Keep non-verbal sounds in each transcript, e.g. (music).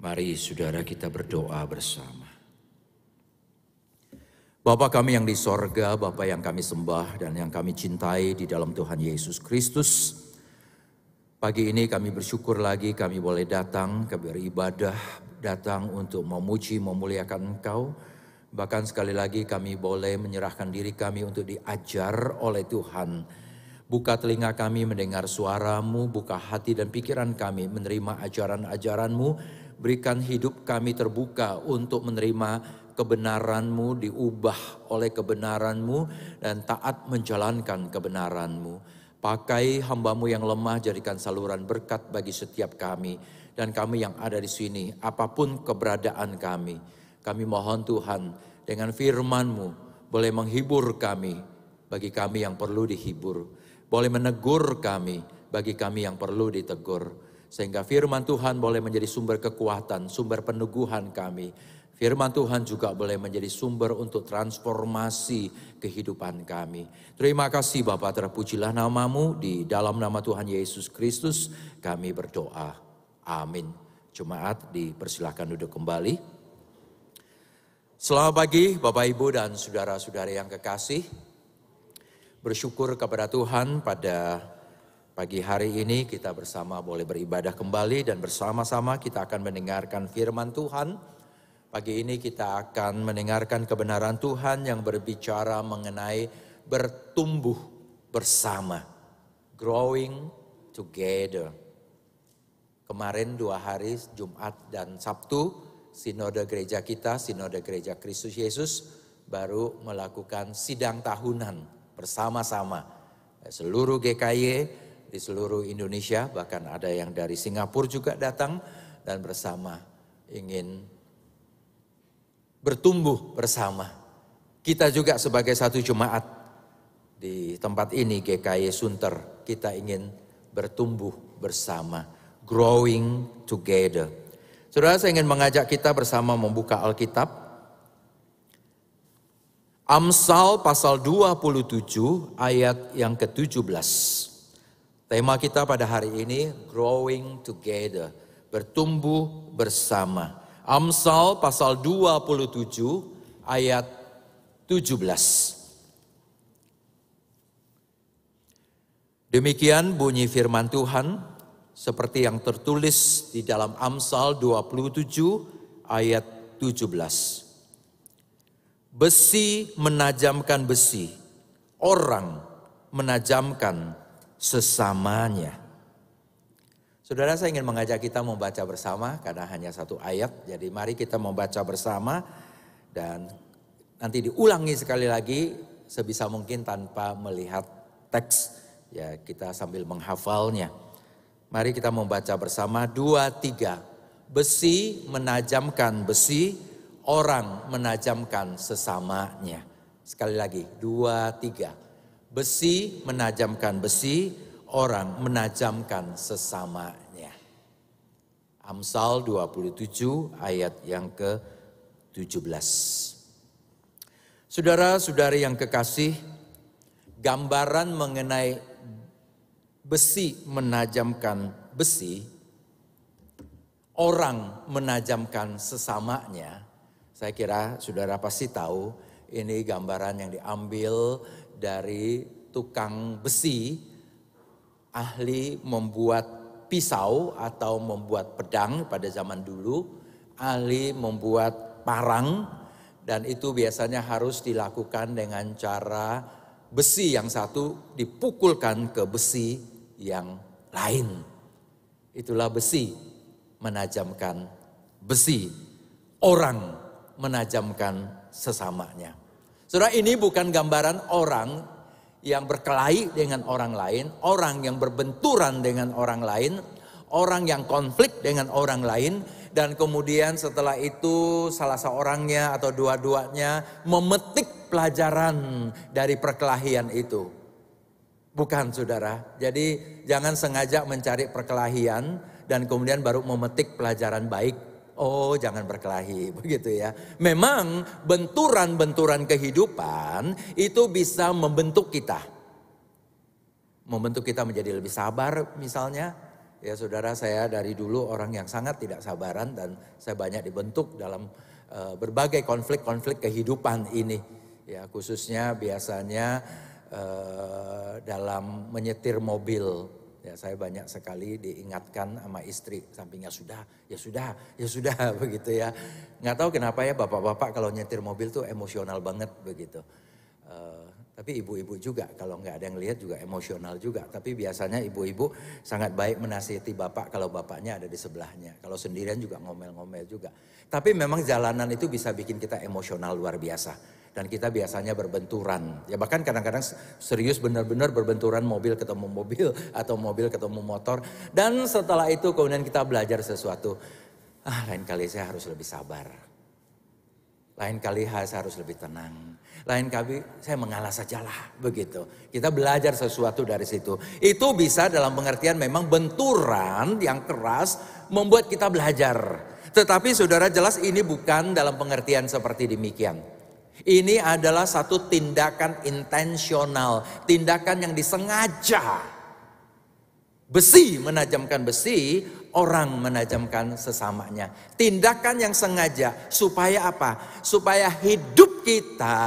Mari saudara kita berdoa bersama. Bapa kami yang di sorga, Bapa yang kami sembah dan yang kami cintai di dalam Tuhan Yesus Kristus. Pagi ini kami bersyukur lagi kami boleh datang ke beribadah, datang untuk memuji, memuliakan Engkau. Bahkan sekali lagi kami boleh menyerahkan diri kami untuk diajar oleh Tuhan. Buka telinga kami mendengar suaramu, buka hati dan pikiran kami menerima ajaran-ajaranmu. Berikan hidup kami terbuka untuk menerima kebenaranmu, diubah oleh kebenaranmu dan taat menjalankan kebenaranmu. Pakai hambamu yang lemah jadikan saluran berkat bagi setiap kami. Dan kami yang ada di sini, apa pun keberadaan kami. Kami mohon Tuhan dengan firmanmu boleh menghibur kami bagi kami yang perlu dihibur. Boleh menegur kami bagi kami yang perlu ditegur. Sehingga firman Tuhan boleh menjadi sumber kekuatan, sumber peneguhan kami Firman Tuhan juga boleh menjadi sumber untuk transformasi kehidupan kami. Terima kasih Bapak terpujilah namamu di dalam nama Tuhan Yesus Kristus kami berdoa. Amin. Jemaat dipersilahkan duduk kembali. Selamat pagi Bapak Ibu dan saudara-saudari yang kekasih. Bersyukur kepada Tuhan pada pagi hari ini kita bersama boleh beribadah kembali dan bersama-sama kita akan mendengarkan firman Tuhan Pagi ini kita akan mendengarkan kebenaran Tuhan yang berbicara mengenai bertumbuh bersama. Growing together. Kemarin dua hari Jumat dan Sabtu sinode gereja kita, sinode gereja Kristus Yesus baru melakukan sidang tahunan bersama-sama. Seluruh GKY di seluruh Indonesia bahkan ada yang dari Singapura juga datang dan bersama ingin bertumbuh bersama. Kita juga sebagai satu jemaat di tempat ini GKY Sunter, kita ingin bertumbuh bersama, growing together. Saudara saya ingin mengajak kita bersama membuka Alkitab. Amsal pasal 27 ayat yang ke-17. Tema kita pada hari ini growing together, bertumbuh bersama. Amsal pasal 27 ayat 17. Demikian bunyi firman Tuhan seperti yang tertulis di dalam Amsal 27 ayat 17. Besi menajamkan besi, orang menajamkan sesamanya. Saudara saya ingin mengajak kita membaca bersama karena hanya satu ayat. Jadi mari kita membaca bersama dan nanti diulangi sekali lagi sebisa mungkin tanpa melihat teks. Ya kita sambil menghafalnya. Mari kita membaca bersama dua tiga. Besi menajamkan besi, orang menajamkan sesamanya. Sekali lagi, dua tiga. Besi menajamkan besi, orang menajamkan sesamanya. Amsal 27 ayat yang ke-17. Saudara-saudari yang kekasih, gambaran mengenai besi menajamkan besi, orang menajamkan sesamanya. Saya kira saudara pasti tahu ini gambaran yang diambil dari tukang besi ahli membuat pisau atau membuat pedang pada zaman dulu, ahli membuat parang dan itu biasanya harus dilakukan dengan cara besi yang satu dipukulkan ke besi yang lain. Itulah besi menajamkan besi. Orang menajamkan sesamanya. Saudara ini bukan gambaran orang yang berkelahi dengan orang lain, orang yang berbenturan dengan orang lain, orang yang konflik dengan orang lain, dan kemudian setelah itu salah seorangnya atau dua-duanya memetik pelajaran dari perkelahian itu. Bukan saudara, jadi jangan sengaja mencari perkelahian dan kemudian baru memetik pelajaran baik Oh, jangan berkelahi, (laughs) begitu ya. Memang benturan-benturan kehidupan itu bisa membentuk kita. Membentuk kita menjadi lebih sabar misalnya, Ya saudara saya dari dulu orang yang sangat tidak sabaran dan saya banyak dibentuk dalam uh, berbagai konflik-konflik kehidupan ini. Ya khususnya biasanya uh, dalam menyetir mobil Ya, saya banyak sekali diingatkan sama istri sampingnya sudah, ya sudah, ya sudah (laughs) begitu ya. Nggak tahu kenapa ya bapak-bapak kalau nyetir mobil tuh emosional banget begitu. Uh, tapi ibu-ibu juga kalau nggak ada yang lihat juga emosional juga. Tapi biasanya ibu-ibu sangat baik menasihati bapak kalau bapaknya ada di sebelahnya. Kalau sendirian juga ngomel-ngomel juga. Tapi memang jalanan itu bisa bikin kita emosional luar biasa dan kita biasanya berbenturan. Ya bahkan kadang-kadang serius benar-benar berbenturan mobil ketemu mobil (laughs) atau mobil ketemu motor. Dan setelah itu kemudian kita belajar sesuatu. Ah lain kali saya harus lebih sabar. Lain kali saya harus lebih tenang. Lain kali saya mengalah sajalah begitu. Kita belajar sesuatu dari situ. Itu bisa dalam pengertian memang benturan yang keras membuat kita belajar. Tetapi saudara jelas ini bukan dalam pengertian seperti demikian. Ini adalah satu tindakan intensional, tindakan yang disengaja. Besi menajamkan besi, orang menajamkan sesamanya. Tindakan yang sengaja supaya apa? Supaya hidup kita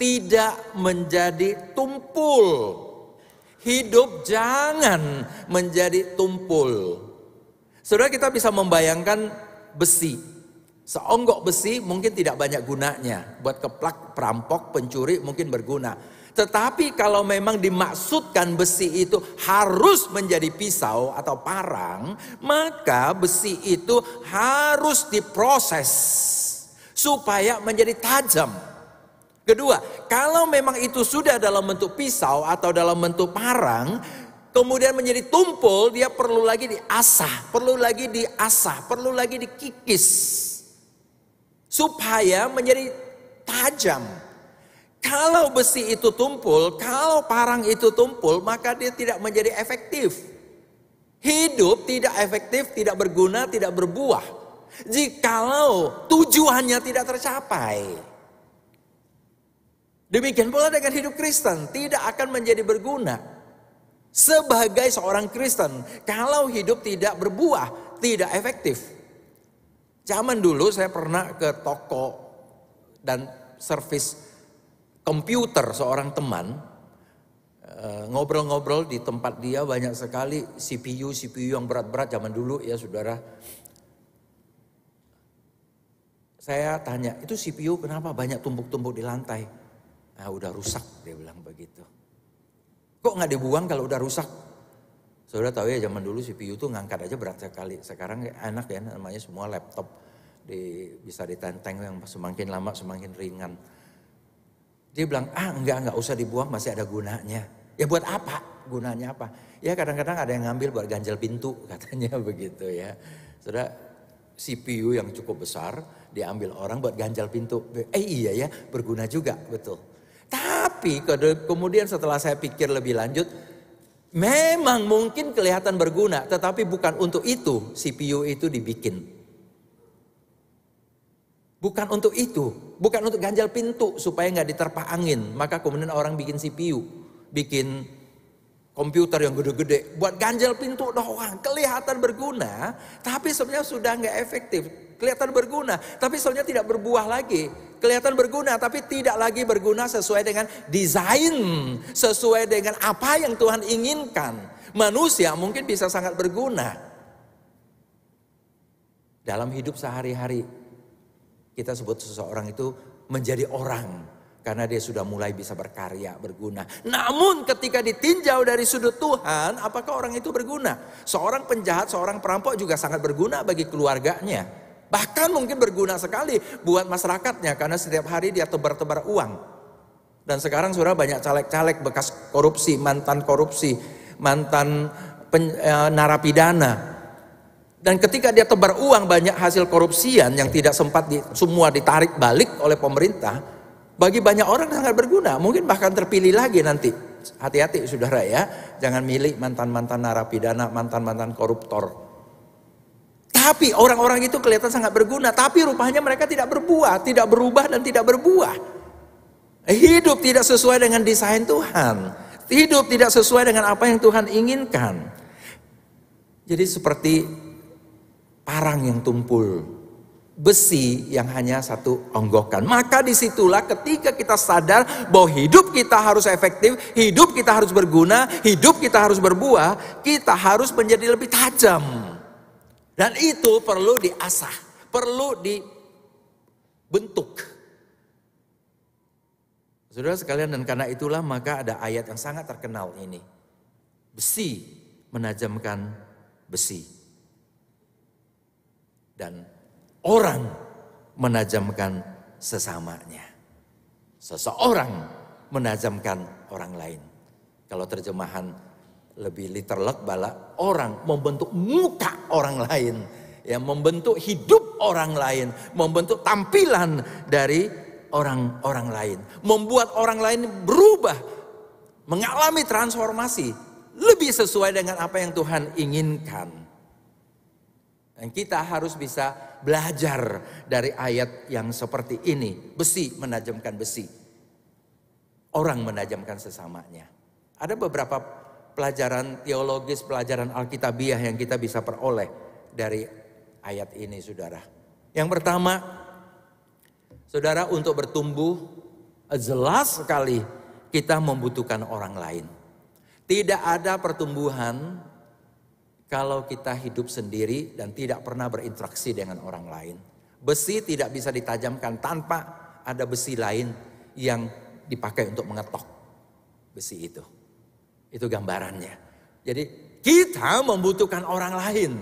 tidak menjadi tumpul. Hidup jangan menjadi tumpul. Saudara kita bisa membayangkan besi Seonggok besi mungkin tidak banyak gunanya. Buat keplak, perampok, pencuri mungkin berguna. Tetapi kalau memang dimaksudkan besi itu harus menjadi pisau atau parang, maka besi itu harus diproses supaya menjadi tajam. Kedua, kalau memang itu sudah dalam bentuk pisau atau dalam bentuk parang, kemudian menjadi tumpul, dia perlu lagi diasah, perlu lagi diasah, perlu lagi dikikis supaya menjadi tajam. Kalau besi itu tumpul, kalau parang itu tumpul, maka dia tidak menjadi efektif. Hidup tidak efektif, tidak berguna, tidak berbuah. Jikalau tujuannya tidak tercapai. Demikian pula dengan hidup Kristen, tidak akan menjadi berguna. Sebagai seorang Kristen, kalau hidup tidak berbuah, tidak efektif. Zaman dulu saya pernah ke toko dan servis komputer seorang teman. Eh, ngobrol-ngobrol di tempat dia banyak sekali CPU, CPU yang berat-berat zaman dulu ya saudara. Saya tanya, itu CPU kenapa banyak tumpuk-tumpuk di lantai? Nah udah rusak dia bilang begitu. Kok nggak dibuang kalau udah rusak? Saudara tahu ya zaman dulu CPU tuh ngangkat aja berat sekali. Sekarang enak ya namanya semua laptop di, bisa ditenteng yang semakin lama semakin ringan. Dia bilang, ah enggak, enggak usah dibuang masih ada gunanya. Ya buat apa? Gunanya apa? Ya kadang-kadang ada yang ngambil buat ganjel pintu (laughs) katanya begitu ya. Sudah CPU yang cukup besar diambil orang buat ganjal pintu. Eh iya ya berguna juga betul. Tapi kemudian setelah saya pikir lebih lanjut, Memang mungkin kelihatan berguna, tetapi bukan untuk itu CPU itu dibikin. Bukan untuk itu, bukan untuk ganjal pintu supaya nggak diterpa angin. Maka kemudian orang bikin CPU, bikin komputer yang gede-gede, buat ganjal pintu doang, kelihatan berguna, tapi sebenarnya sudah nggak efektif. Kelihatan berguna, tapi sebenarnya tidak berbuah lagi. Kelihatan berguna, tapi tidak lagi berguna sesuai dengan desain, sesuai dengan apa yang Tuhan inginkan. Manusia mungkin bisa sangat berguna dalam hidup sehari-hari. Kita sebut seseorang itu menjadi orang karena dia sudah mulai bisa berkarya, berguna. Namun ketika ditinjau dari sudut Tuhan, apakah orang itu berguna? Seorang penjahat, seorang perampok juga sangat berguna bagi keluarganya. Bahkan mungkin berguna sekali buat masyarakatnya karena setiap hari dia tebar-tebar uang. Dan sekarang sudah banyak caleg-caleg bekas korupsi, mantan korupsi, mantan pen, e, narapidana. Dan ketika dia tebar uang banyak hasil korupsian yang tidak sempat di, semua ditarik balik oleh pemerintah, bagi banyak orang sangat berguna. Mungkin bahkan terpilih lagi nanti. Hati-hati saudara ya, jangan milih mantan-mantan narapidana, mantan-mantan koruptor. Tapi orang-orang itu kelihatan sangat berguna, tapi rupanya mereka tidak berbuah, tidak berubah dan tidak berbuah. Hidup tidak sesuai dengan desain Tuhan. Hidup tidak sesuai dengan apa yang Tuhan inginkan. Jadi seperti parang yang tumpul, besi yang hanya satu onggokan. Maka di situlah ketika kita sadar bahwa hidup kita harus efektif, hidup kita harus berguna, hidup kita harus berbuah, kita harus menjadi lebih tajam. Dan itu perlu diasah, perlu dibentuk. Saudara sekalian dan karena itulah maka ada ayat yang sangat terkenal ini. Besi menajamkan besi dan orang menajamkan sesamanya. Seseorang menajamkan orang lain. Kalau terjemahan lebih literlek bala orang membentuk muka orang lain ya membentuk hidup orang lain membentuk tampilan dari orang-orang lain membuat orang lain berubah mengalami transformasi lebih sesuai dengan apa yang Tuhan inginkan dan kita harus bisa belajar dari ayat yang seperti ini. Besi menajamkan besi. Orang menajamkan sesamanya. Ada beberapa pelajaran teologis, pelajaran Alkitabiah yang kita bisa peroleh dari ayat ini saudara. Yang pertama, saudara untuk bertumbuh jelas sekali kita membutuhkan orang lain. Tidak ada pertumbuhan kalau kita hidup sendiri dan tidak pernah berinteraksi dengan orang lain. Besi tidak bisa ditajamkan tanpa ada besi lain yang dipakai untuk mengetok besi itu. Itu gambarannya. Jadi kita membutuhkan orang lain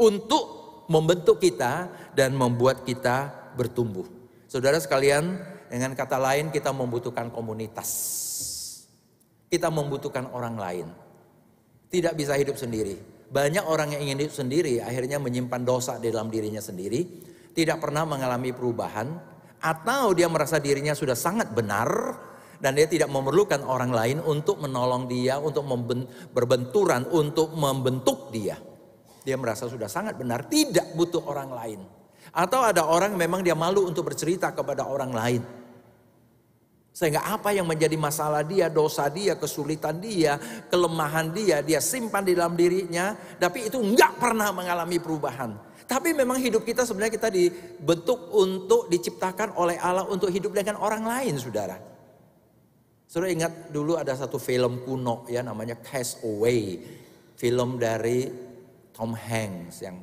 untuk membentuk kita dan membuat kita bertumbuh. Saudara sekalian, dengan kata lain kita membutuhkan komunitas. Kita membutuhkan orang lain. Tidak bisa hidup sendiri. Banyak orang yang ingin hidup sendiri akhirnya menyimpan dosa di dalam dirinya sendiri, tidak pernah mengalami perubahan, atau dia merasa dirinya sudah sangat benar dan dia tidak memerlukan orang lain untuk menolong dia, untuk berbenturan, untuk membentuk dia. Dia merasa sudah sangat benar, tidak butuh orang lain. Atau ada orang memang dia malu untuk bercerita kepada orang lain. Sehingga apa yang menjadi masalah dia, dosa dia, kesulitan dia, kelemahan dia, dia simpan di dalam dirinya. Tapi itu enggak pernah mengalami perubahan. Tapi memang hidup kita sebenarnya kita dibentuk untuk diciptakan oleh Allah untuk hidup dengan orang lain saudara. Saudara ingat dulu ada satu film kuno ya namanya Castaway. Film dari Tom Hanks yang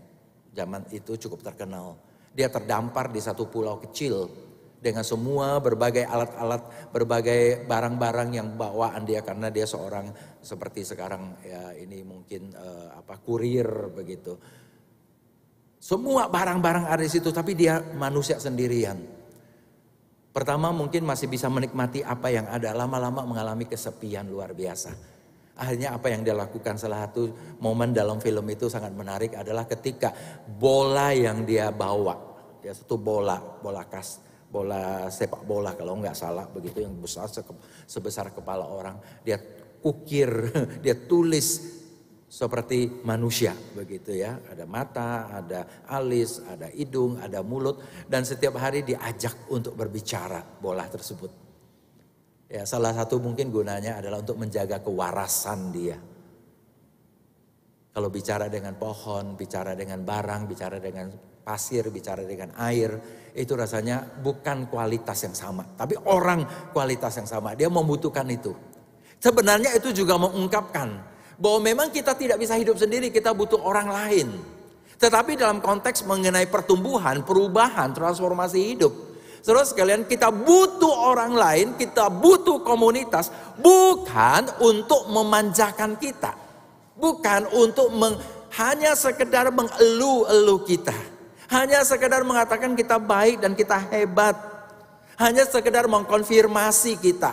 zaman itu cukup terkenal. Dia terdampar di satu pulau kecil dengan semua berbagai alat-alat, berbagai barang-barang yang bawaan dia karena dia seorang seperti sekarang ya ini mungkin uh, apa kurir begitu. Semua barang-barang ada di situ tapi dia manusia sendirian. Pertama mungkin masih bisa menikmati apa yang ada, lama-lama mengalami kesepian luar biasa. Akhirnya apa yang dia lakukan? Salah satu momen dalam film itu sangat menarik adalah ketika bola yang dia bawa, ya satu bola, bola kas, bola sepak bola kalau nggak salah. Begitu yang besar sebesar kepala orang. Dia ukir (laughs) dia tulis seperti manusia begitu ya ada mata ada alis ada hidung ada mulut dan setiap hari diajak untuk berbicara bola tersebut ya salah satu mungkin gunanya adalah untuk menjaga kewarasan dia kalau bicara dengan pohon, bicara dengan barang, bicara dengan pasir, bicara dengan air, itu rasanya bukan kualitas yang sama. Tapi orang kualitas yang sama, dia membutuhkan itu. Sebenarnya itu juga mengungkapkan bahwa memang kita tidak bisa hidup sendiri, kita butuh orang lain. Tetapi dalam konteks mengenai pertumbuhan, perubahan, transformasi hidup. Saudara sekalian, kita butuh orang lain, kita butuh komunitas, bukan untuk memanjakan kita. Bukan untuk meng, hanya sekedar mengelu-elu kita. Hanya sekedar mengatakan kita baik dan kita hebat. Hanya sekedar mengkonfirmasi kita.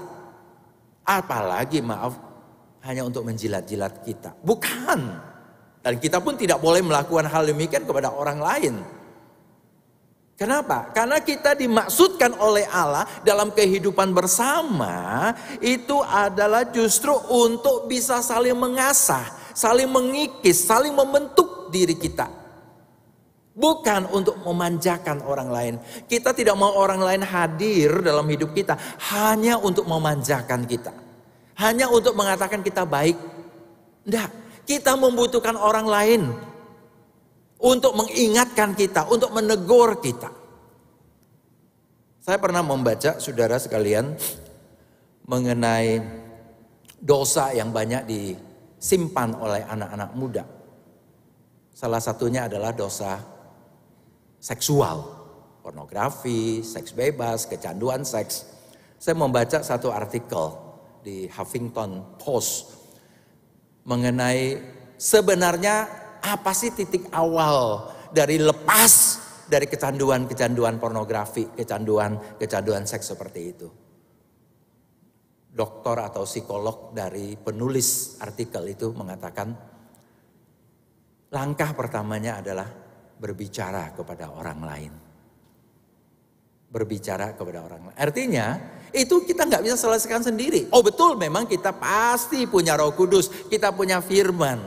Apalagi maaf, hanya untuk menjilat-jilat kita. Bukan. Dan kita pun tidak boleh melakukan hal demikian kepada orang lain. Kenapa? Karena kita dimaksudkan oleh Allah dalam kehidupan bersama itu adalah justru untuk bisa saling mengasah, saling mengikis, saling membentuk diri kita. Bukan untuk memanjakan orang lain. Kita tidak mau orang lain hadir dalam hidup kita hanya untuk memanjakan kita. Hanya untuk mengatakan kita baik. Tidak. Kita membutuhkan orang lain untuk mengingatkan kita, untuk menegur kita. Saya pernah membaca saudara sekalian mengenai dosa yang banyak disimpan oleh anak-anak muda. Salah satunya adalah dosa seksual, pornografi, seks bebas, kecanduan seks. Saya membaca satu artikel di Huffington Post mengenai sebenarnya apa sih titik awal dari lepas dari kecanduan-kecanduan pornografi, kecanduan-kecanduan seks seperti itu. Doktor atau psikolog dari penulis artikel itu mengatakan langkah pertamanya adalah berbicara kepada orang lain. Berbicara kepada orang lain. Artinya itu kita nggak bisa selesaikan sendiri. Oh betul memang kita pasti punya roh kudus, kita punya firman.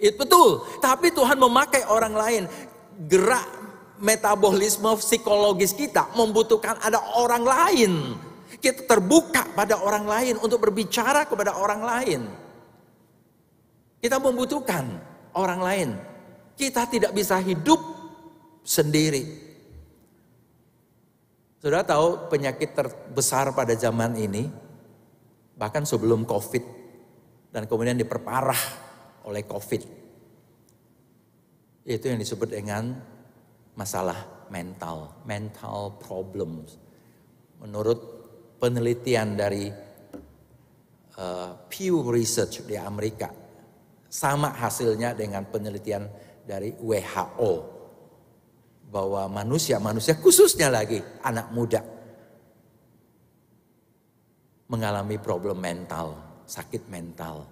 Itu betul. Tapi Tuhan memakai orang lain. Gerak metabolisme psikologis kita membutuhkan ada orang lain. Kita terbuka pada orang lain untuk berbicara kepada orang lain. Kita membutuhkan orang lain. Kita tidak bisa hidup sendiri. Sudah tahu penyakit terbesar pada zaman ini, bahkan sebelum COVID, dan kemudian diperparah oleh COVID. Itu yang disebut dengan masalah mental, mental problems. Menurut penelitian dari uh, Pew Research di Amerika, sama hasilnya dengan penelitian dari WHO bahwa manusia-manusia khususnya lagi anak muda mengalami problem mental, sakit mental.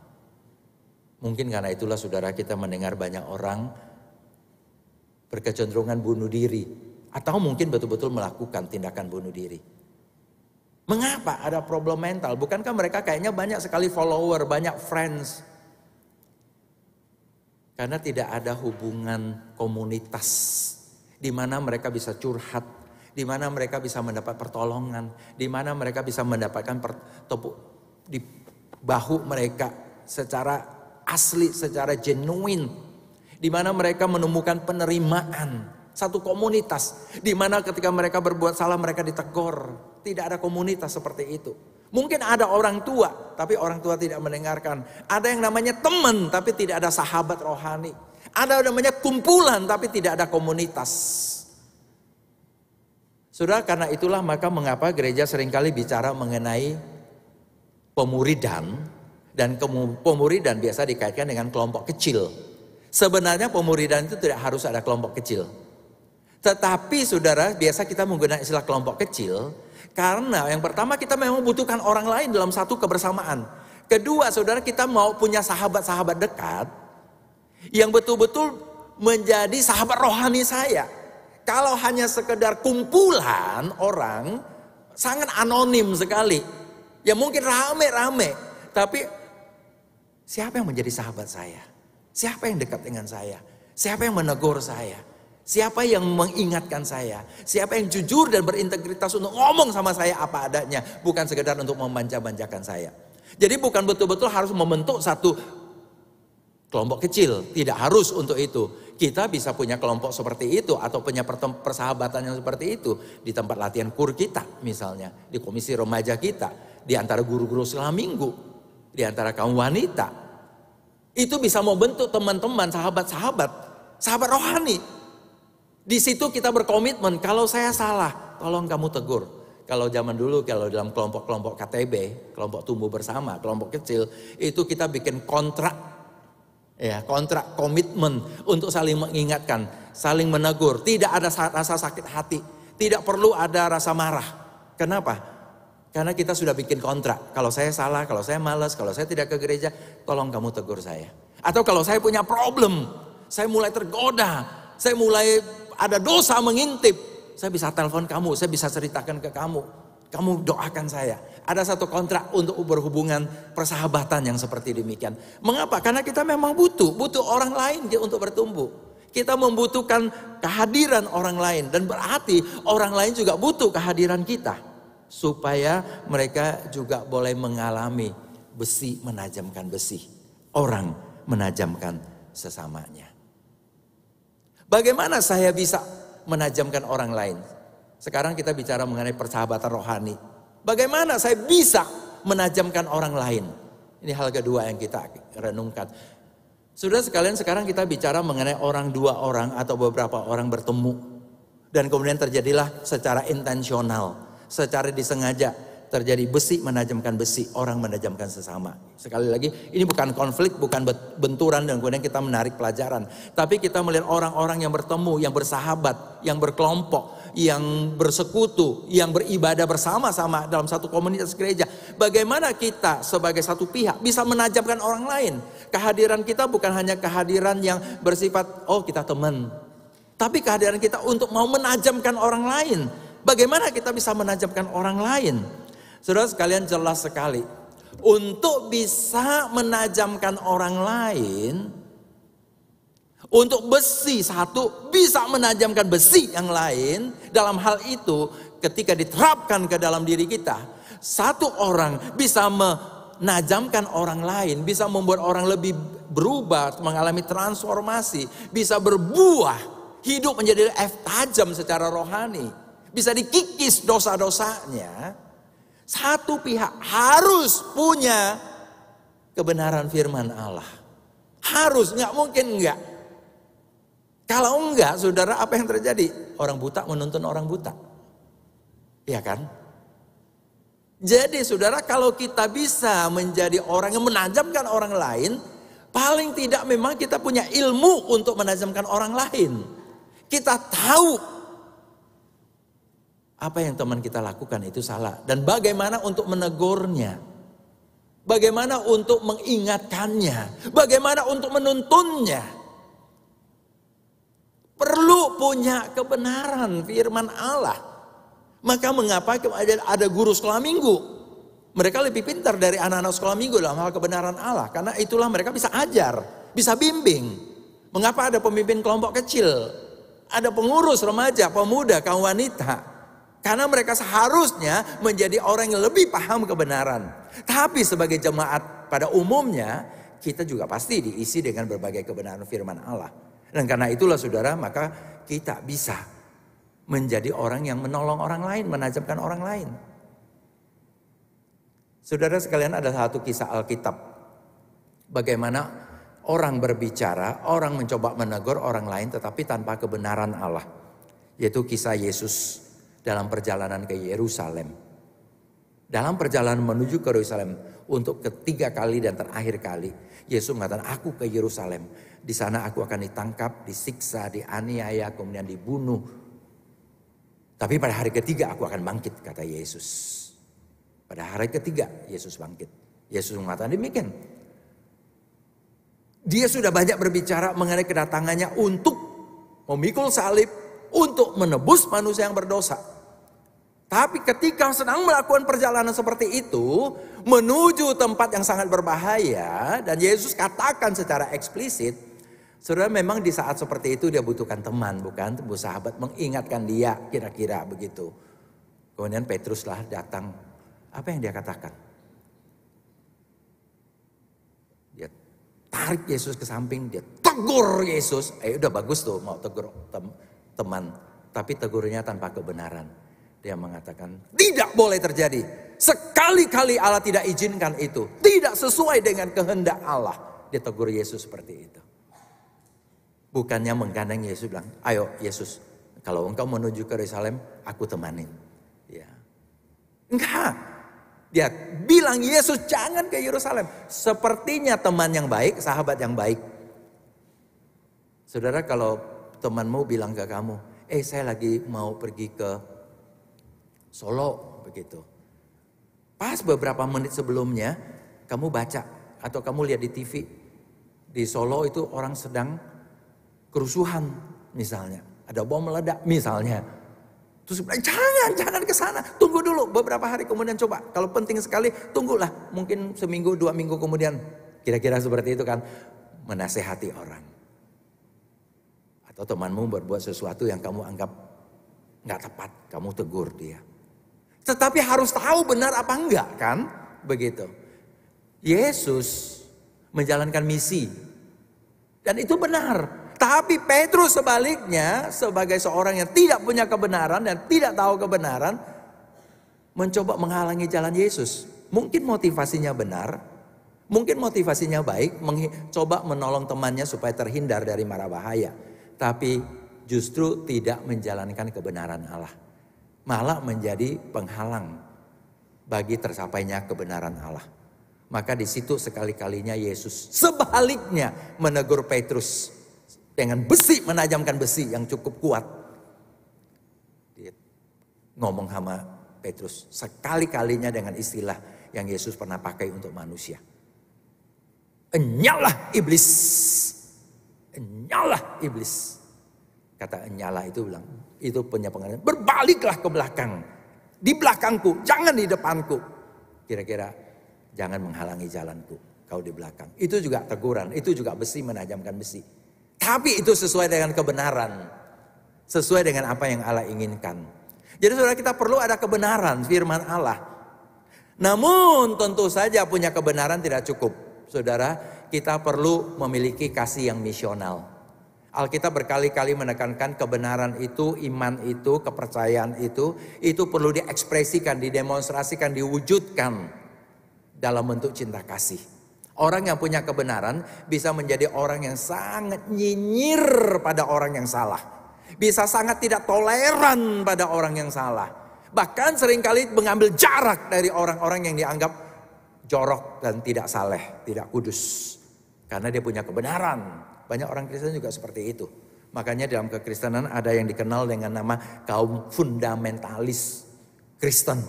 Mungkin karena itulah saudara kita mendengar banyak orang berkecenderungan bunuh diri. Atau mungkin betul-betul melakukan tindakan bunuh diri. Mengapa ada problem mental? Bukankah mereka kayaknya banyak sekali follower, banyak friends. Karena tidak ada hubungan komunitas di mana mereka bisa curhat, di mana mereka bisa mendapat pertolongan, di mana mereka bisa mendapatkan tepuk di bahu mereka secara asli, secara genuine di mana mereka menemukan penerimaan, satu komunitas di mana ketika mereka berbuat salah mereka ditegur. Tidak ada komunitas seperti itu. Mungkin ada orang tua, tapi orang tua tidak mendengarkan. Ada yang namanya teman, tapi tidak ada sahabat rohani. Ada namanya kumpulan, tapi tidak ada komunitas. Sudah karena itulah maka mengapa gereja sering kali bicara mengenai pemuridan dan pemuridan biasa dikaitkan dengan kelompok kecil. Sebenarnya pemuridan itu tidak harus ada kelompok kecil. Tetapi saudara, biasa kita menggunakan istilah kelompok kecil karena yang pertama kita memang membutuhkan orang lain dalam satu kebersamaan. Kedua, saudara kita mau punya sahabat-sahabat dekat yang betul-betul menjadi sahabat rohani saya. Kalau hanya sekedar kumpulan orang, sangat anonim sekali. Ya mungkin rame-rame, tapi siapa yang menjadi sahabat saya? Siapa yang dekat dengan saya? Siapa yang menegur saya? Siapa yang mengingatkan saya? Siapa yang jujur dan berintegritas untuk ngomong sama saya apa adanya, bukan sekedar untuk memanja-banjakan saya. Jadi bukan betul-betul harus membentuk satu kelompok kecil, tidak harus untuk itu. Kita bisa punya kelompok seperti itu atau punya persahabatan yang seperti itu di tempat latihan kur kita misalnya, di komisi remaja kita, di antara guru-guru selama minggu, di antara kaum wanita, itu bisa mau bentuk teman-teman, sahabat-sahabat, sahabat rohani. Di situ kita berkomitmen, kalau saya salah, tolong kamu tegur. Kalau zaman dulu, kalau dalam kelompok-kelompok KTB, kelompok tumbuh bersama, kelompok kecil, itu kita bikin kontrak, ya kontrak komitmen untuk saling mengingatkan, saling menegur. Tidak ada rasa sakit hati, tidak perlu ada rasa marah. Kenapa? Karena kita sudah bikin kontrak. Kalau saya salah, kalau saya malas, kalau saya tidak ke gereja, tolong kamu tegur saya. Atau kalau saya punya problem, saya mulai tergoda, saya mulai ada dosa mengintip, saya bisa telepon kamu, saya bisa ceritakan ke kamu. Kamu doakan saya. Ada satu kontrak untuk berhubungan persahabatan yang seperti demikian. Mengapa? Karena kita memang butuh, butuh orang lain untuk bertumbuh. Kita membutuhkan kehadiran orang lain dan berarti orang lain juga butuh kehadiran kita supaya mereka juga boleh mengalami besi menajamkan besi. Orang menajamkan sesamanya. Bagaimana saya bisa menajamkan orang lain? Sekarang kita bicara mengenai persahabatan rohani. Bagaimana saya bisa menajamkan orang lain? Ini hal kedua yang kita renungkan. Sudah sekalian sekarang kita bicara mengenai orang dua orang atau beberapa orang bertemu. Dan kemudian terjadilah secara intensional, secara disengaja terjadi besi menajamkan besi, orang menajamkan sesama. Sekali lagi, ini bukan konflik, bukan benturan dan kemudian kita menarik pelajaran. Tapi kita melihat orang-orang yang bertemu, yang bersahabat, yang berkelompok, yang bersekutu, yang beribadah bersama-sama dalam satu komunitas gereja. Bagaimana kita sebagai satu pihak bisa menajamkan orang lain? Kehadiran kita bukan hanya kehadiran yang bersifat, oh kita teman. Tapi kehadiran kita untuk mau menajamkan orang lain. Bagaimana kita bisa menajamkan orang lain? Saudara sekalian jelas sekali. Untuk bisa menajamkan orang lain, untuk besi satu bisa menajamkan besi yang lain. Dalam hal itu ketika diterapkan ke dalam diri kita. Satu orang bisa menajamkan orang lain. Bisa membuat orang lebih berubah, mengalami transformasi. Bisa berbuah, hidup menjadi F tajam secara rohani. Bisa dikikis dosa-dosanya satu pihak harus punya kebenaran firman Allah. Harus, nggak mungkin enggak. Kalau enggak, saudara apa yang terjadi? Orang buta menuntun orang buta. Iya kan? Jadi saudara kalau kita bisa menjadi orang yang menajamkan orang lain, paling tidak memang kita punya ilmu untuk menajamkan orang lain. Kita tahu apa yang teman kita lakukan itu salah. Dan bagaimana untuk menegurnya. Bagaimana untuk mengingatkannya. Bagaimana untuk menuntunnya. Perlu punya kebenaran firman Allah. Maka mengapa ada guru sekolah minggu? Mereka lebih pintar dari anak-anak sekolah minggu dalam hal kebenaran Allah. Karena itulah mereka bisa ajar, bisa bimbing. Mengapa ada pemimpin kelompok kecil? Ada pengurus remaja, pemuda, kaum wanita karena mereka seharusnya menjadi orang yang lebih paham kebenaran. Tapi sebagai jemaat pada umumnya, kita juga pasti diisi dengan berbagai kebenaran firman Allah. Dan karena itulah saudara, maka kita bisa menjadi orang yang menolong orang lain, menajamkan orang lain. Saudara sekalian ada satu kisah Alkitab. Bagaimana orang berbicara, orang mencoba menegur orang lain tetapi tanpa kebenaran Allah. Yaitu kisah Yesus dalam perjalanan ke Yerusalem. Dalam perjalanan menuju ke Yerusalem untuk ketiga kali dan terakhir kali, Yesus mengatakan, "Aku ke Yerusalem. Di sana aku akan ditangkap, disiksa, dianiaya, kemudian dibunuh. Tapi pada hari ketiga aku akan bangkit," kata Yesus. Pada hari ketiga Yesus bangkit. Yesus mengatakan demikian. Dia sudah banyak berbicara mengenai kedatangannya untuk memikul salib, untuk menebus manusia yang berdosa. Tapi ketika sedang melakukan perjalanan seperti itu, menuju tempat yang sangat berbahaya, dan Yesus katakan secara eksplisit, saudara memang di saat seperti itu dia butuhkan teman, bukan? Bu sahabat mengingatkan dia, kira-kira begitu. Kemudian Petruslah datang, apa yang dia katakan? Dia tarik Yesus ke samping, dia tegur Yesus. Eh udah bagus tuh mau tegur teman, tapi tegurnya tanpa kebenaran. Dia mengatakan, tidak boleh terjadi. Sekali-kali Allah tidak izinkan itu. Tidak sesuai dengan kehendak Allah. Dia tegur Yesus seperti itu. Bukannya menggandeng Yesus bilang, ayo Yesus, kalau engkau menuju ke Yerusalem, aku temanin. Ya. Enggak. Dia bilang Yesus jangan ke Yerusalem. Sepertinya teman yang baik, sahabat yang baik. Saudara kalau temanmu bilang ke kamu, eh saya lagi mau pergi ke Solo begitu. Pas beberapa menit sebelumnya kamu baca atau kamu lihat di TV di Solo itu orang sedang kerusuhan misalnya, ada bom meledak misalnya. Terus bilang, jangan, jangan ke sana. Tunggu dulu beberapa hari kemudian coba. Kalau penting sekali, tunggulah. Mungkin seminggu, dua minggu kemudian. Kira-kira seperti itu kan. Menasehati orang. Atau temanmu berbuat sesuatu yang kamu anggap nggak tepat. Kamu tegur dia. Tetapi harus tahu benar apa enggak kan? Begitu. Yesus menjalankan misi Dan itu benar. Tapi Petrus sebaliknya sebagai seorang yang tidak punya kebenaran dan tidak tahu kebenaran mencoba menghalangi jalan Yesus. Mungkin motivasinya benar, mungkin motivasinya baik, mencoba menolong temannya supaya terhindar dari mara bahaya. Tapi justru tidak menjalankan kebenaran Allah. Malah menjadi penghalang bagi tersapainya kebenaran Allah. Maka di situ sekali-kalinya Yesus sebaliknya menegur Petrus dengan besi menajamkan besi yang cukup kuat. Ngomong sama Petrus sekali-kalinya dengan istilah yang Yesus pernah pakai untuk manusia. Enyalah iblis. Enyalah iblis. Kata enyalah itu bilang, itu punya pengertian. Berbaliklah ke belakang. Di belakangku, jangan di depanku. Kira-kira Jangan menghalangi jalanku. Kau di belakang. Itu juga teguran. Itu juga besi menajamkan besi. Tapi itu sesuai dengan kebenaran. Sesuai dengan apa yang Allah inginkan. Jadi saudara kita perlu ada kebenaran firman Allah. Namun tentu saja punya kebenaran tidak cukup. Saudara kita perlu memiliki kasih yang misional. Alkitab berkali-kali menekankan kebenaran itu, iman itu, kepercayaan itu, itu perlu diekspresikan, didemonstrasikan, diwujudkan dalam bentuk cinta kasih. Orang yang punya kebenaran bisa menjadi orang yang sangat nyinyir pada orang yang salah. Bisa sangat tidak toleran pada orang yang salah. Bahkan sering kali mengambil jarak dari orang-orang yang dianggap jorok dan tidak saleh, tidak kudus. Karena dia punya kebenaran. Banyak orang Kristen juga seperti itu. Makanya dalam kekristenan ada yang dikenal dengan nama kaum fundamentalis Kristen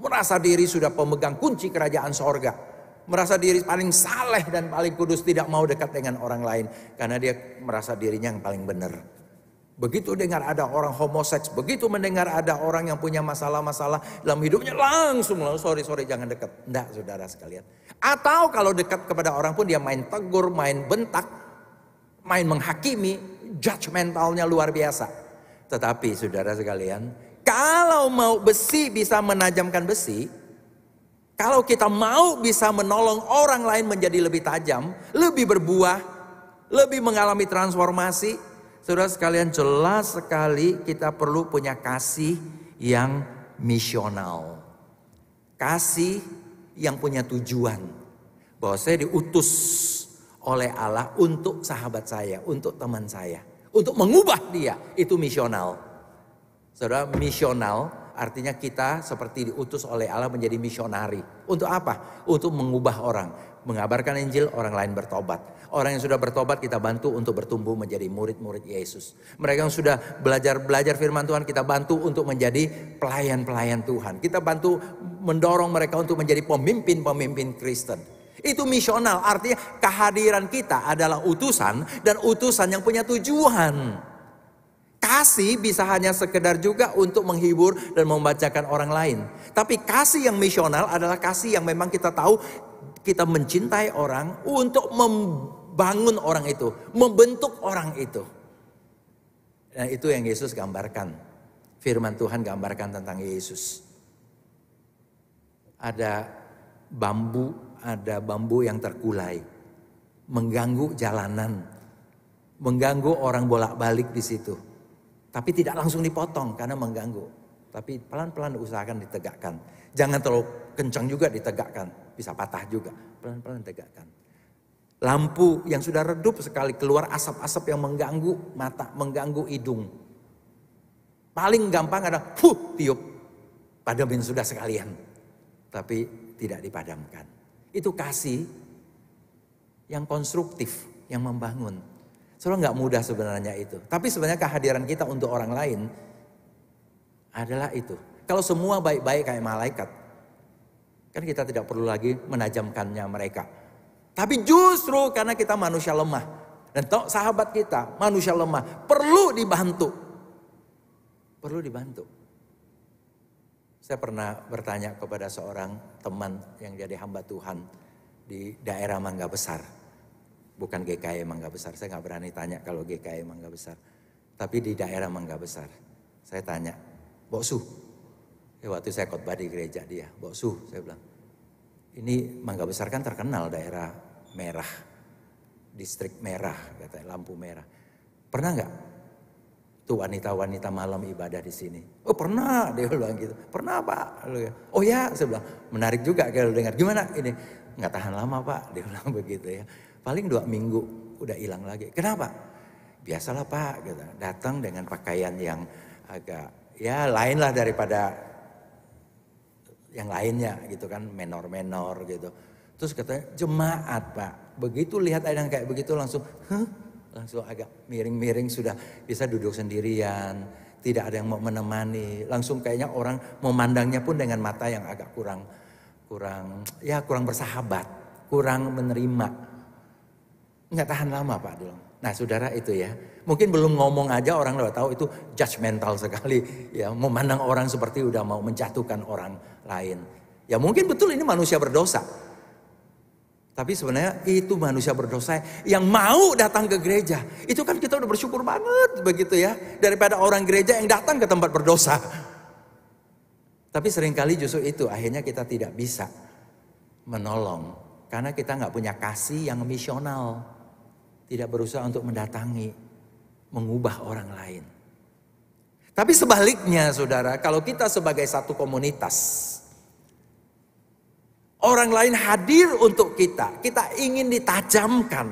Merasa diri sudah pemegang kunci kerajaan sorga. Merasa diri paling saleh dan paling kudus tidak mau dekat dengan orang lain. Karena dia merasa dirinya yang paling benar. Begitu dengar ada orang homoseks, begitu mendengar ada orang yang punya masalah-masalah dalam hidupnya langsung langsung sorry sorry jangan dekat. Enggak saudara sekalian. Atau kalau dekat kepada orang pun dia main tegur, main bentak, main menghakimi, judgmentalnya luar biasa. Tetapi saudara sekalian, kalau mau besi bisa menajamkan besi, kalau kita mau bisa menolong orang lain menjadi lebih tajam, lebih berbuah, lebih mengalami transformasi, saudara sekalian jelas sekali kita perlu punya kasih yang misional. Kasih yang punya tujuan. Bahwa saya diutus oleh Allah untuk sahabat saya, untuk teman saya. Untuk mengubah dia, itu misional. Saudara, misional artinya kita seperti diutus oleh Allah menjadi misionari. Untuk apa? Untuk mengubah orang. Mengabarkan Injil, orang lain bertobat. Orang yang sudah bertobat kita bantu untuk bertumbuh menjadi murid-murid Yesus. Mereka yang sudah belajar-belajar firman Tuhan kita bantu untuk menjadi pelayan-pelayan Tuhan. Kita bantu mendorong mereka untuk menjadi pemimpin-pemimpin Kristen. Itu misional, artinya kehadiran kita adalah utusan dan utusan yang punya tujuan. Kasih bisa hanya sekedar juga untuk menghibur dan membacakan orang lain. Tapi kasih yang misional adalah kasih yang memang kita tahu kita mencintai orang untuk membangun orang itu, membentuk orang itu. Dan itu yang Yesus gambarkan. Firman Tuhan gambarkan tentang Yesus. Ada bambu, ada bambu yang terkulai, mengganggu jalanan, mengganggu orang bolak-balik di situ tapi tidak langsung dipotong karena mengganggu. Tapi pelan-pelan usahakan ditegakkan. Jangan terlalu kencang juga ditegakkan. Bisa patah juga. Pelan-pelan tegakkan. Lampu yang sudah redup sekali keluar asap-asap yang mengganggu mata, mengganggu hidung. Paling gampang ada huh tiup. Padamin sudah sekalian. Tapi tidak dipadamkan. Itu kasih yang konstruktif, yang membangun. Soalnya nggak mudah sebenarnya itu. Tapi sebenarnya kehadiran kita untuk orang lain adalah itu. Kalau semua baik-baik kayak malaikat, kan kita tidak perlu lagi menajamkannya mereka. Tapi justru karena kita manusia lemah. Dan toh sahabat kita manusia lemah perlu dibantu. Perlu dibantu. Saya pernah bertanya kepada seorang teman yang jadi hamba Tuhan di daerah Mangga Besar. Bukan GKI Mangga Besar, saya nggak berani tanya kalau GKI Mangga Besar. Tapi di daerah Mangga Besar, saya tanya, Bok Su, ya waktu saya khotbah di gereja dia, Bok Su, saya bilang, ini Mangga Besar kan terkenal daerah merah. distrik merah, katanya lampu merah. Pernah nggak tuh wanita-wanita malam ibadah di sini? Oh pernah, (laughs) dia bilang gitu. Pernah pak? Oh ya, saya bilang menarik juga kalau dengar. Gimana ini? Nggak tahan lama pak, (laughs) dia bilang begitu ya. Paling dua minggu udah hilang lagi. Kenapa? Biasalah pak, gitu. datang dengan pakaian yang agak ya lain lah daripada yang lainnya gitu kan, menor-menor gitu. Terus katanya jemaat pak, begitu lihat ada yang kayak begitu langsung, huh? langsung agak miring-miring sudah bisa duduk sendirian, tidak ada yang mau menemani, langsung kayaknya orang memandangnya pun dengan mata yang agak kurang kurang ya kurang bersahabat, kurang menerima. Nggak tahan lama Pak dulu. Nah saudara itu ya, mungkin belum ngomong aja orang udah tahu itu judgmental sekali. Ya memandang orang seperti udah mau menjatuhkan orang lain. Ya mungkin betul ini manusia berdosa. Tapi sebenarnya itu manusia berdosa yang mau datang ke gereja. Itu kan kita udah bersyukur banget begitu ya. Daripada orang gereja yang datang ke tempat berdosa. Tapi sering kali justru itu akhirnya kita tidak bisa menolong. Karena kita nggak punya kasih yang misional. Tidak berusaha untuk mendatangi, mengubah orang lain. Tapi sebaliknya saudara, kalau kita sebagai satu komunitas, Orang lain hadir untuk kita. Kita ingin ditajamkan.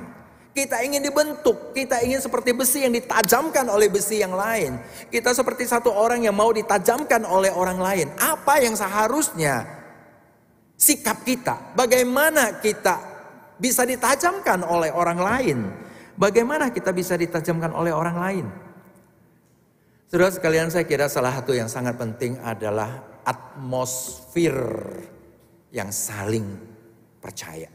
Kita ingin dibentuk. Kita ingin seperti besi yang ditajamkan oleh besi yang lain. Kita seperti satu orang yang mau ditajamkan oleh orang lain. Apa yang seharusnya sikap kita? Bagaimana kita bisa ditajamkan oleh orang lain? Bagaimana kita bisa ditajamkan oleh orang lain? Saudara sekalian saya kira salah satu yang sangat penting adalah atmosfer yang saling percaya.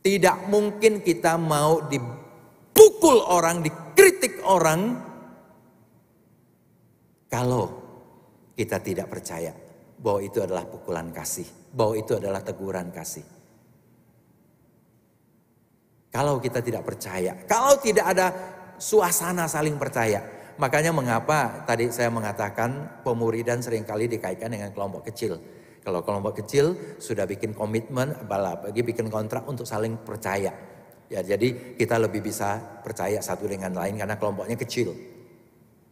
Tidak mungkin kita mau dipukul orang, dikritik orang kalau kita tidak percaya bahwa itu adalah pukulan kasih, bahwa itu adalah teguran kasih. Kalau kita tidak percaya, kalau tidak ada suasana saling percaya, makanya mengapa tadi saya mengatakan pemuridan sering kali dikaitkan dengan kelompok kecil. Kalau kelompok kecil sudah bikin komitmen, bagi bikin kontrak untuk saling percaya. Ya, jadi kita lebih bisa percaya satu dengan lain karena kelompoknya kecil.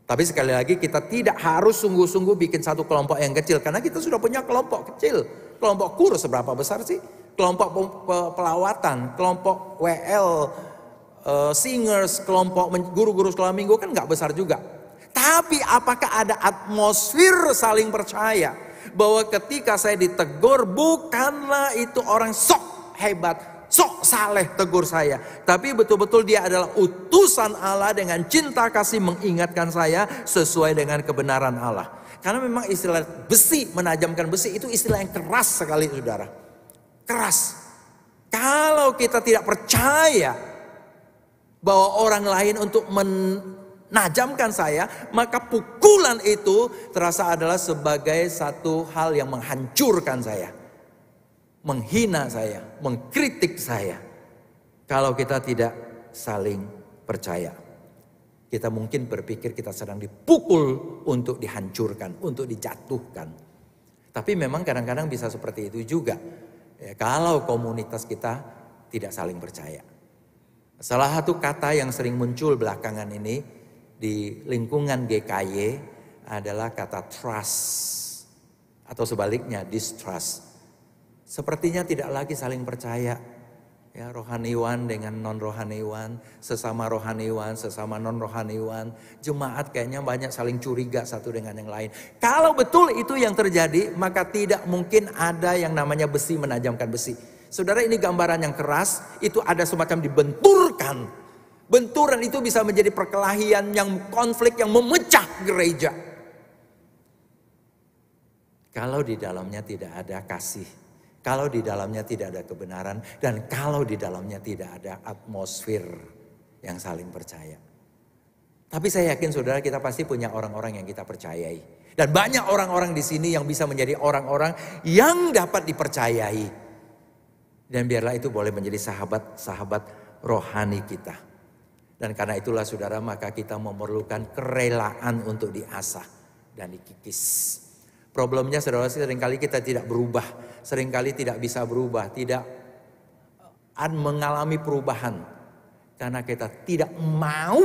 Tapi sekali lagi kita tidak harus sungguh-sungguh bikin satu kelompok yang kecil karena kita sudah punya kelompok kecil. Kelompok kur seberapa besar sih? Kelompok pelawatan, kelompok WL, eh, singers, kelompok guru-guru sekolah minggu kan nggak besar juga. Tapi apakah ada atmosfer saling percaya? bahwa ketika saya ditegur bukanlah itu orang sok hebat, sok saleh tegur saya. Tapi betul-betul dia adalah utusan Allah dengan cinta kasih mengingatkan saya sesuai dengan kebenaran Allah. Karena memang istilah besi, menajamkan besi itu istilah yang keras sekali saudara. Keras. Kalau kita tidak percaya bahwa orang lain untuk men najamkan saya, maka pukulan itu terasa adalah sebagai satu hal yang menghancurkan saya. Menghina saya, mengkritik saya. Kalau kita tidak saling percaya. Kita mungkin berpikir kita sedang dipukul untuk dihancurkan, untuk dijatuhkan. Tapi memang kadang-kadang bisa seperti itu juga. Ya, kalau komunitas kita tidak saling percaya. Salah satu kata yang sering muncul belakangan ini di lingkungan GKY adalah kata trust atau sebaliknya distrust. Sepertinya tidak lagi saling percaya. Ya, rohaniwan dengan non rohaniwan, sesama rohaniwan, sesama non rohaniwan, jemaat kayaknya banyak saling curiga satu dengan yang lain. Kalau betul itu yang terjadi, maka tidak mungkin ada yang namanya besi menajamkan besi. Saudara ini gambaran yang keras, itu ada semacam dibenturkan Benturan itu bisa menjadi perkelahian yang konflik yang memecah gereja. Kalau di dalamnya tidak ada kasih, kalau di dalamnya tidak ada kebenaran, dan kalau di dalamnya tidak ada atmosfer yang saling percaya. Tapi saya yakin saudara kita pasti punya orang-orang yang kita percayai. Dan banyak orang-orang di sini yang bisa menjadi orang-orang yang dapat dipercayai. Dan biarlah itu boleh menjadi sahabat-sahabat rohani kita. Dan karena itulah saudara maka kita memerlukan kerelaan untuk diasah dan dikikis. Problemnya saudara sering kali kita tidak berubah. Seringkali tidak bisa berubah. Tidak mengalami perubahan. Karena kita tidak mau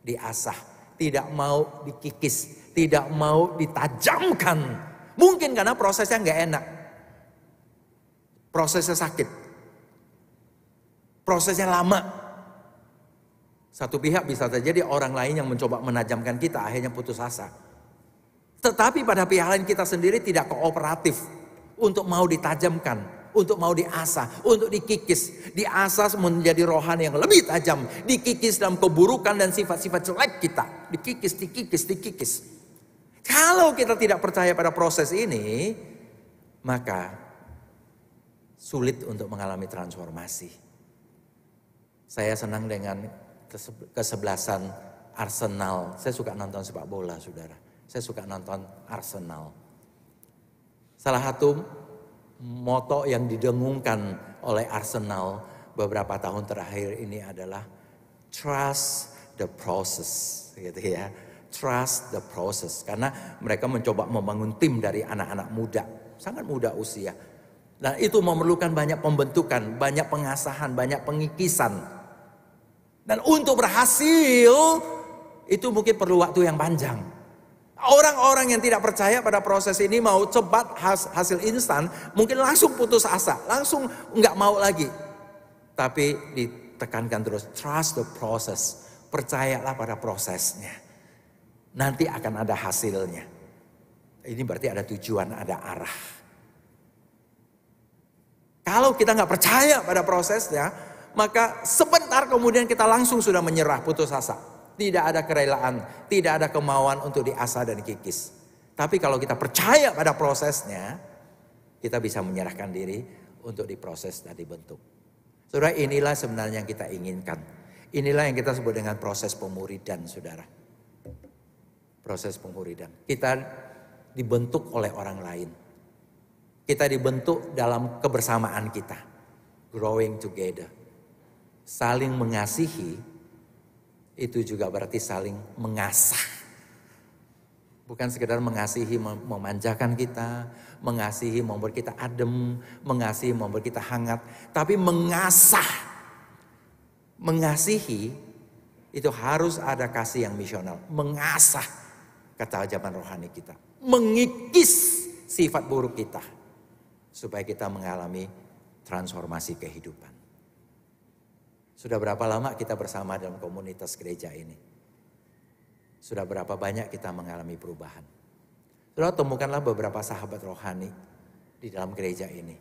diasah, tidak mau dikikis, tidak mau ditajamkan. Mungkin karena prosesnya nggak enak. Prosesnya sakit. Prosesnya lama. Satu pihak bisa terjadi orang lain yang mencoba menajamkan kita akhirnya putus asa. Tetapi pada pihak lain kita sendiri tidak kooperatif untuk mau ditajamkan, untuk mau diasah, untuk dikikis. Diasah menjadi rohani yang lebih tajam, dikikis dalam keburukan dan sifat-sifat jelek kita. Dikikis, dikikis, dikikis. Kalau kita tidak percaya pada proses ini, maka sulit untuk mengalami transformasi. Saya senang dengan kesebelasan Arsenal. Saya suka nonton sepak bola, saudara. Saya suka nonton Arsenal. Salah satu moto yang didengungkan oleh Arsenal beberapa tahun terakhir ini adalah trust the process, gitu ya. Trust the process karena mereka mencoba membangun tim dari anak-anak muda, sangat muda usia. Dan itu memerlukan banyak pembentukan, banyak pengasahan, banyak pengikisan. Dan untuk berhasil itu mungkin perlu waktu yang panjang. Orang-orang yang tidak percaya pada proses ini mau cepat hasil instan, mungkin langsung putus asa, langsung nggak mau lagi. Tapi ditekankan terus, trust the process, percayalah pada prosesnya. Nanti akan ada hasilnya. Ini berarti ada tujuan, ada arah. Kalau kita nggak percaya pada prosesnya, maka sebentar kemudian kita langsung sudah menyerah putus asa. Tidak ada kerelaan, tidak ada kemauan untuk diasah dan kikis. Tapi kalau kita percaya pada prosesnya, kita bisa menyerahkan diri untuk diproses dan dibentuk. Saudara, inilah sebenarnya yang kita inginkan. Inilah yang kita sebut dengan proses pemuridan, saudara. Proses pemuridan. Kita dibentuk oleh orang lain. Kita dibentuk dalam kebersamaan kita. Growing together saling mengasihi itu juga berarti saling mengasah. Bukan sekedar mengasihi memanjakan kita, mengasihi membuat kita adem, mengasihi membuat kita hangat, tapi mengasah. Mengasihi itu harus ada kasih yang misional, mengasah ketajaman rohani kita, mengikis sifat buruk kita supaya kita mengalami transformasi kehidupan. Sudah berapa lama kita bersama dalam komunitas gereja ini? Sudah berapa banyak kita mengalami perubahan? Sudah temukanlah beberapa sahabat rohani di dalam gereja ini.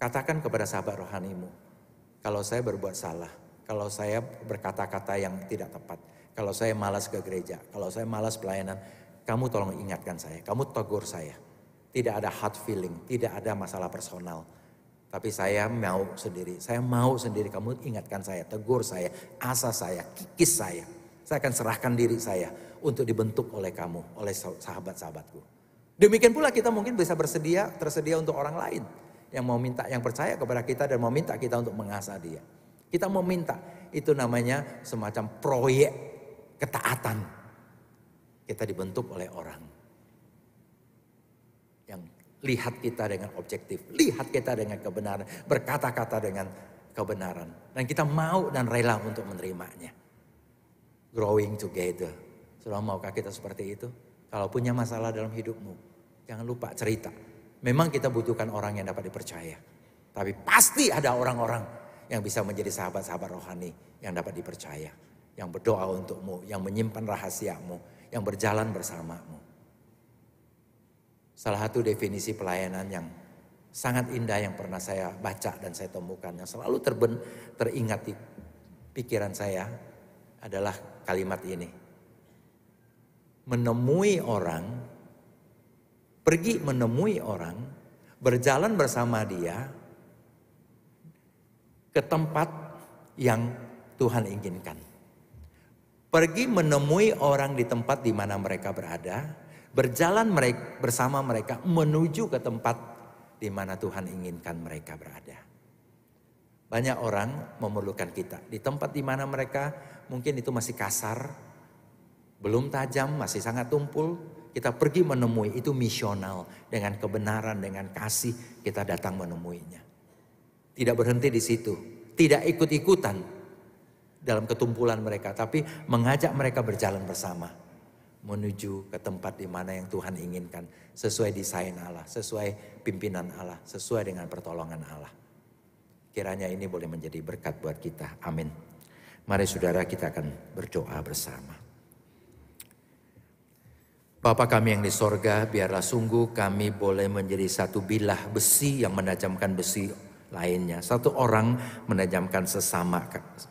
Katakan kepada sahabat rohanimu, kalau saya berbuat salah, kalau saya berkata-kata yang tidak tepat, kalau saya malas ke gereja, kalau saya malas pelayanan, kamu tolong ingatkan saya, kamu tegur saya. Tidak ada hard feeling, tidak ada masalah personal tapi saya mau sendiri, saya mau sendiri. Kamu ingatkan saya, tegur saya, asa saya, kikis saya. Saya akan serahkan diri saya untuk dibentuk oleh kamu, oleh sahabat-sahabatku. Demikian pula kita mungkin bisa bersedia, tersedia untuk orang lain. Yang mau minta, yang percaya kepada kita dan mau minta kita untuk mengasah dia. Kita mau minta, itu namanya semacam proyek ketaatan. Kita dibentuk oleh orang Lihat kita dengan objektif, lihat kita dengan kebenaran, berkata-kata dengan kebenaran. Dan kita mau dan rela untuk menerimanya. Growing together. Sudah maukah kita seperti itu? Kalau punya masalah dalam hidupmu, jangan lupa cerita. Memang kita butuhkan orang yang dapat dipercaya. Tapi pasti ada orang-orang yang bisa menjadi sahabat-sahabat rohani yang dapat dipercaya. Yang berdoa untukmu, yang menyimpan rahasiamu, yang berjalan bersamamu. Salah satu definisi pelayanan yang sangat indah yang pernah saya baca dan saya temukan yang selalu terben, teringat di pikiran saya adalah kalimat ini. Menemui orang, pergi menemui orang, berjalan bersama dia ke tempat yang Tuhan inginkan. Pergi menemui orang di tempat di mana mereka berada, berjalan mereka, bersama mereka menuju ke tempat di mana Tuhan inginkan mereka berada. Banyak orang memerlukan kita di tempat di mana mereka mungkin itu masih kasar, belum tajam, masih sangat tumpul. Kita pergi menemui itu misional dengan kebenaran, dengan kasih kita datang menemuinya. Tidak berhenti di situ, Tidak ikut-ikutan dalam ketumpulan mereka, tapi mengajak mereka berjalan bersama menuju ke tempat di mana yang Tuhan inginkan sesuai desain Allah, sesuai pimpinan Allah, sesuai dengan pertolongan Allah. Kiranya ini boleh menjadi berkat buat kita. Amin. Mari saudara kita akan berdoa bersama. Bapa kami yang di sorga, biarlah sungguh kami boleh menjadi satu bilah besi yang menajamkan besi lainnya. Satu orang menajamkan sesama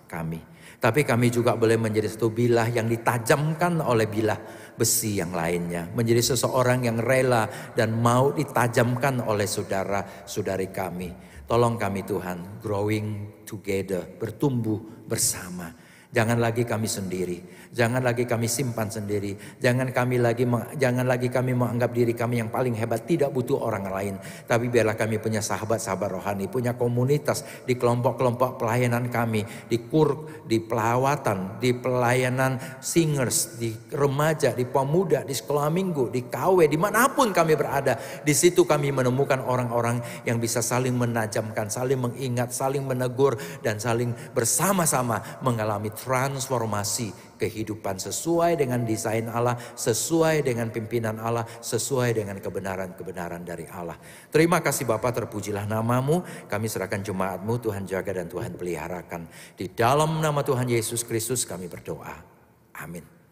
kami. Tapi kami juga boleh menjadi satu bilah yang ditajamkan oleh bilah besi yang lainnya. Menjadi seseorang yang rela dan mau ditajamkan oleh saudara-saudari kami. Tolong kami Tuhan, growing together, bertumbuh bersama. Jangan lagi kami sendiri. Jangan lagi kami simpan sendiri. Jangan kami lagi jangan lagi kami menganggap diri kami yang paling hebat, tidak butuh orang lain. Tapi biarlah kami punya sahabat-sahabat rohani, punya komunitas di kelompok-kelompok pelayanan kami, di kur, di pelawatan, di pelayanan singers, di remaja, di pemuda, di sekolah minggu, di KW, di mana pun kami berada. Di situ kami menemukan orang-orang yang bisa saling menajamkan, saling mengingat, saling menegur, dan saling bersama-sama mengalami transformasi kehidupan sesuai dengan desain Allah, sesuai dengan pimpinan Allah, sesuai dengan kebenaran-kebenaran dari Allah. Terima kasih Bapak, terpujilah namamu. Kami serahkan jemaatmu, Tuhan jaga dan Tuhan peliharakan. Di dalam nama Tuhan Yesus Kristus kami berdoa. Amin.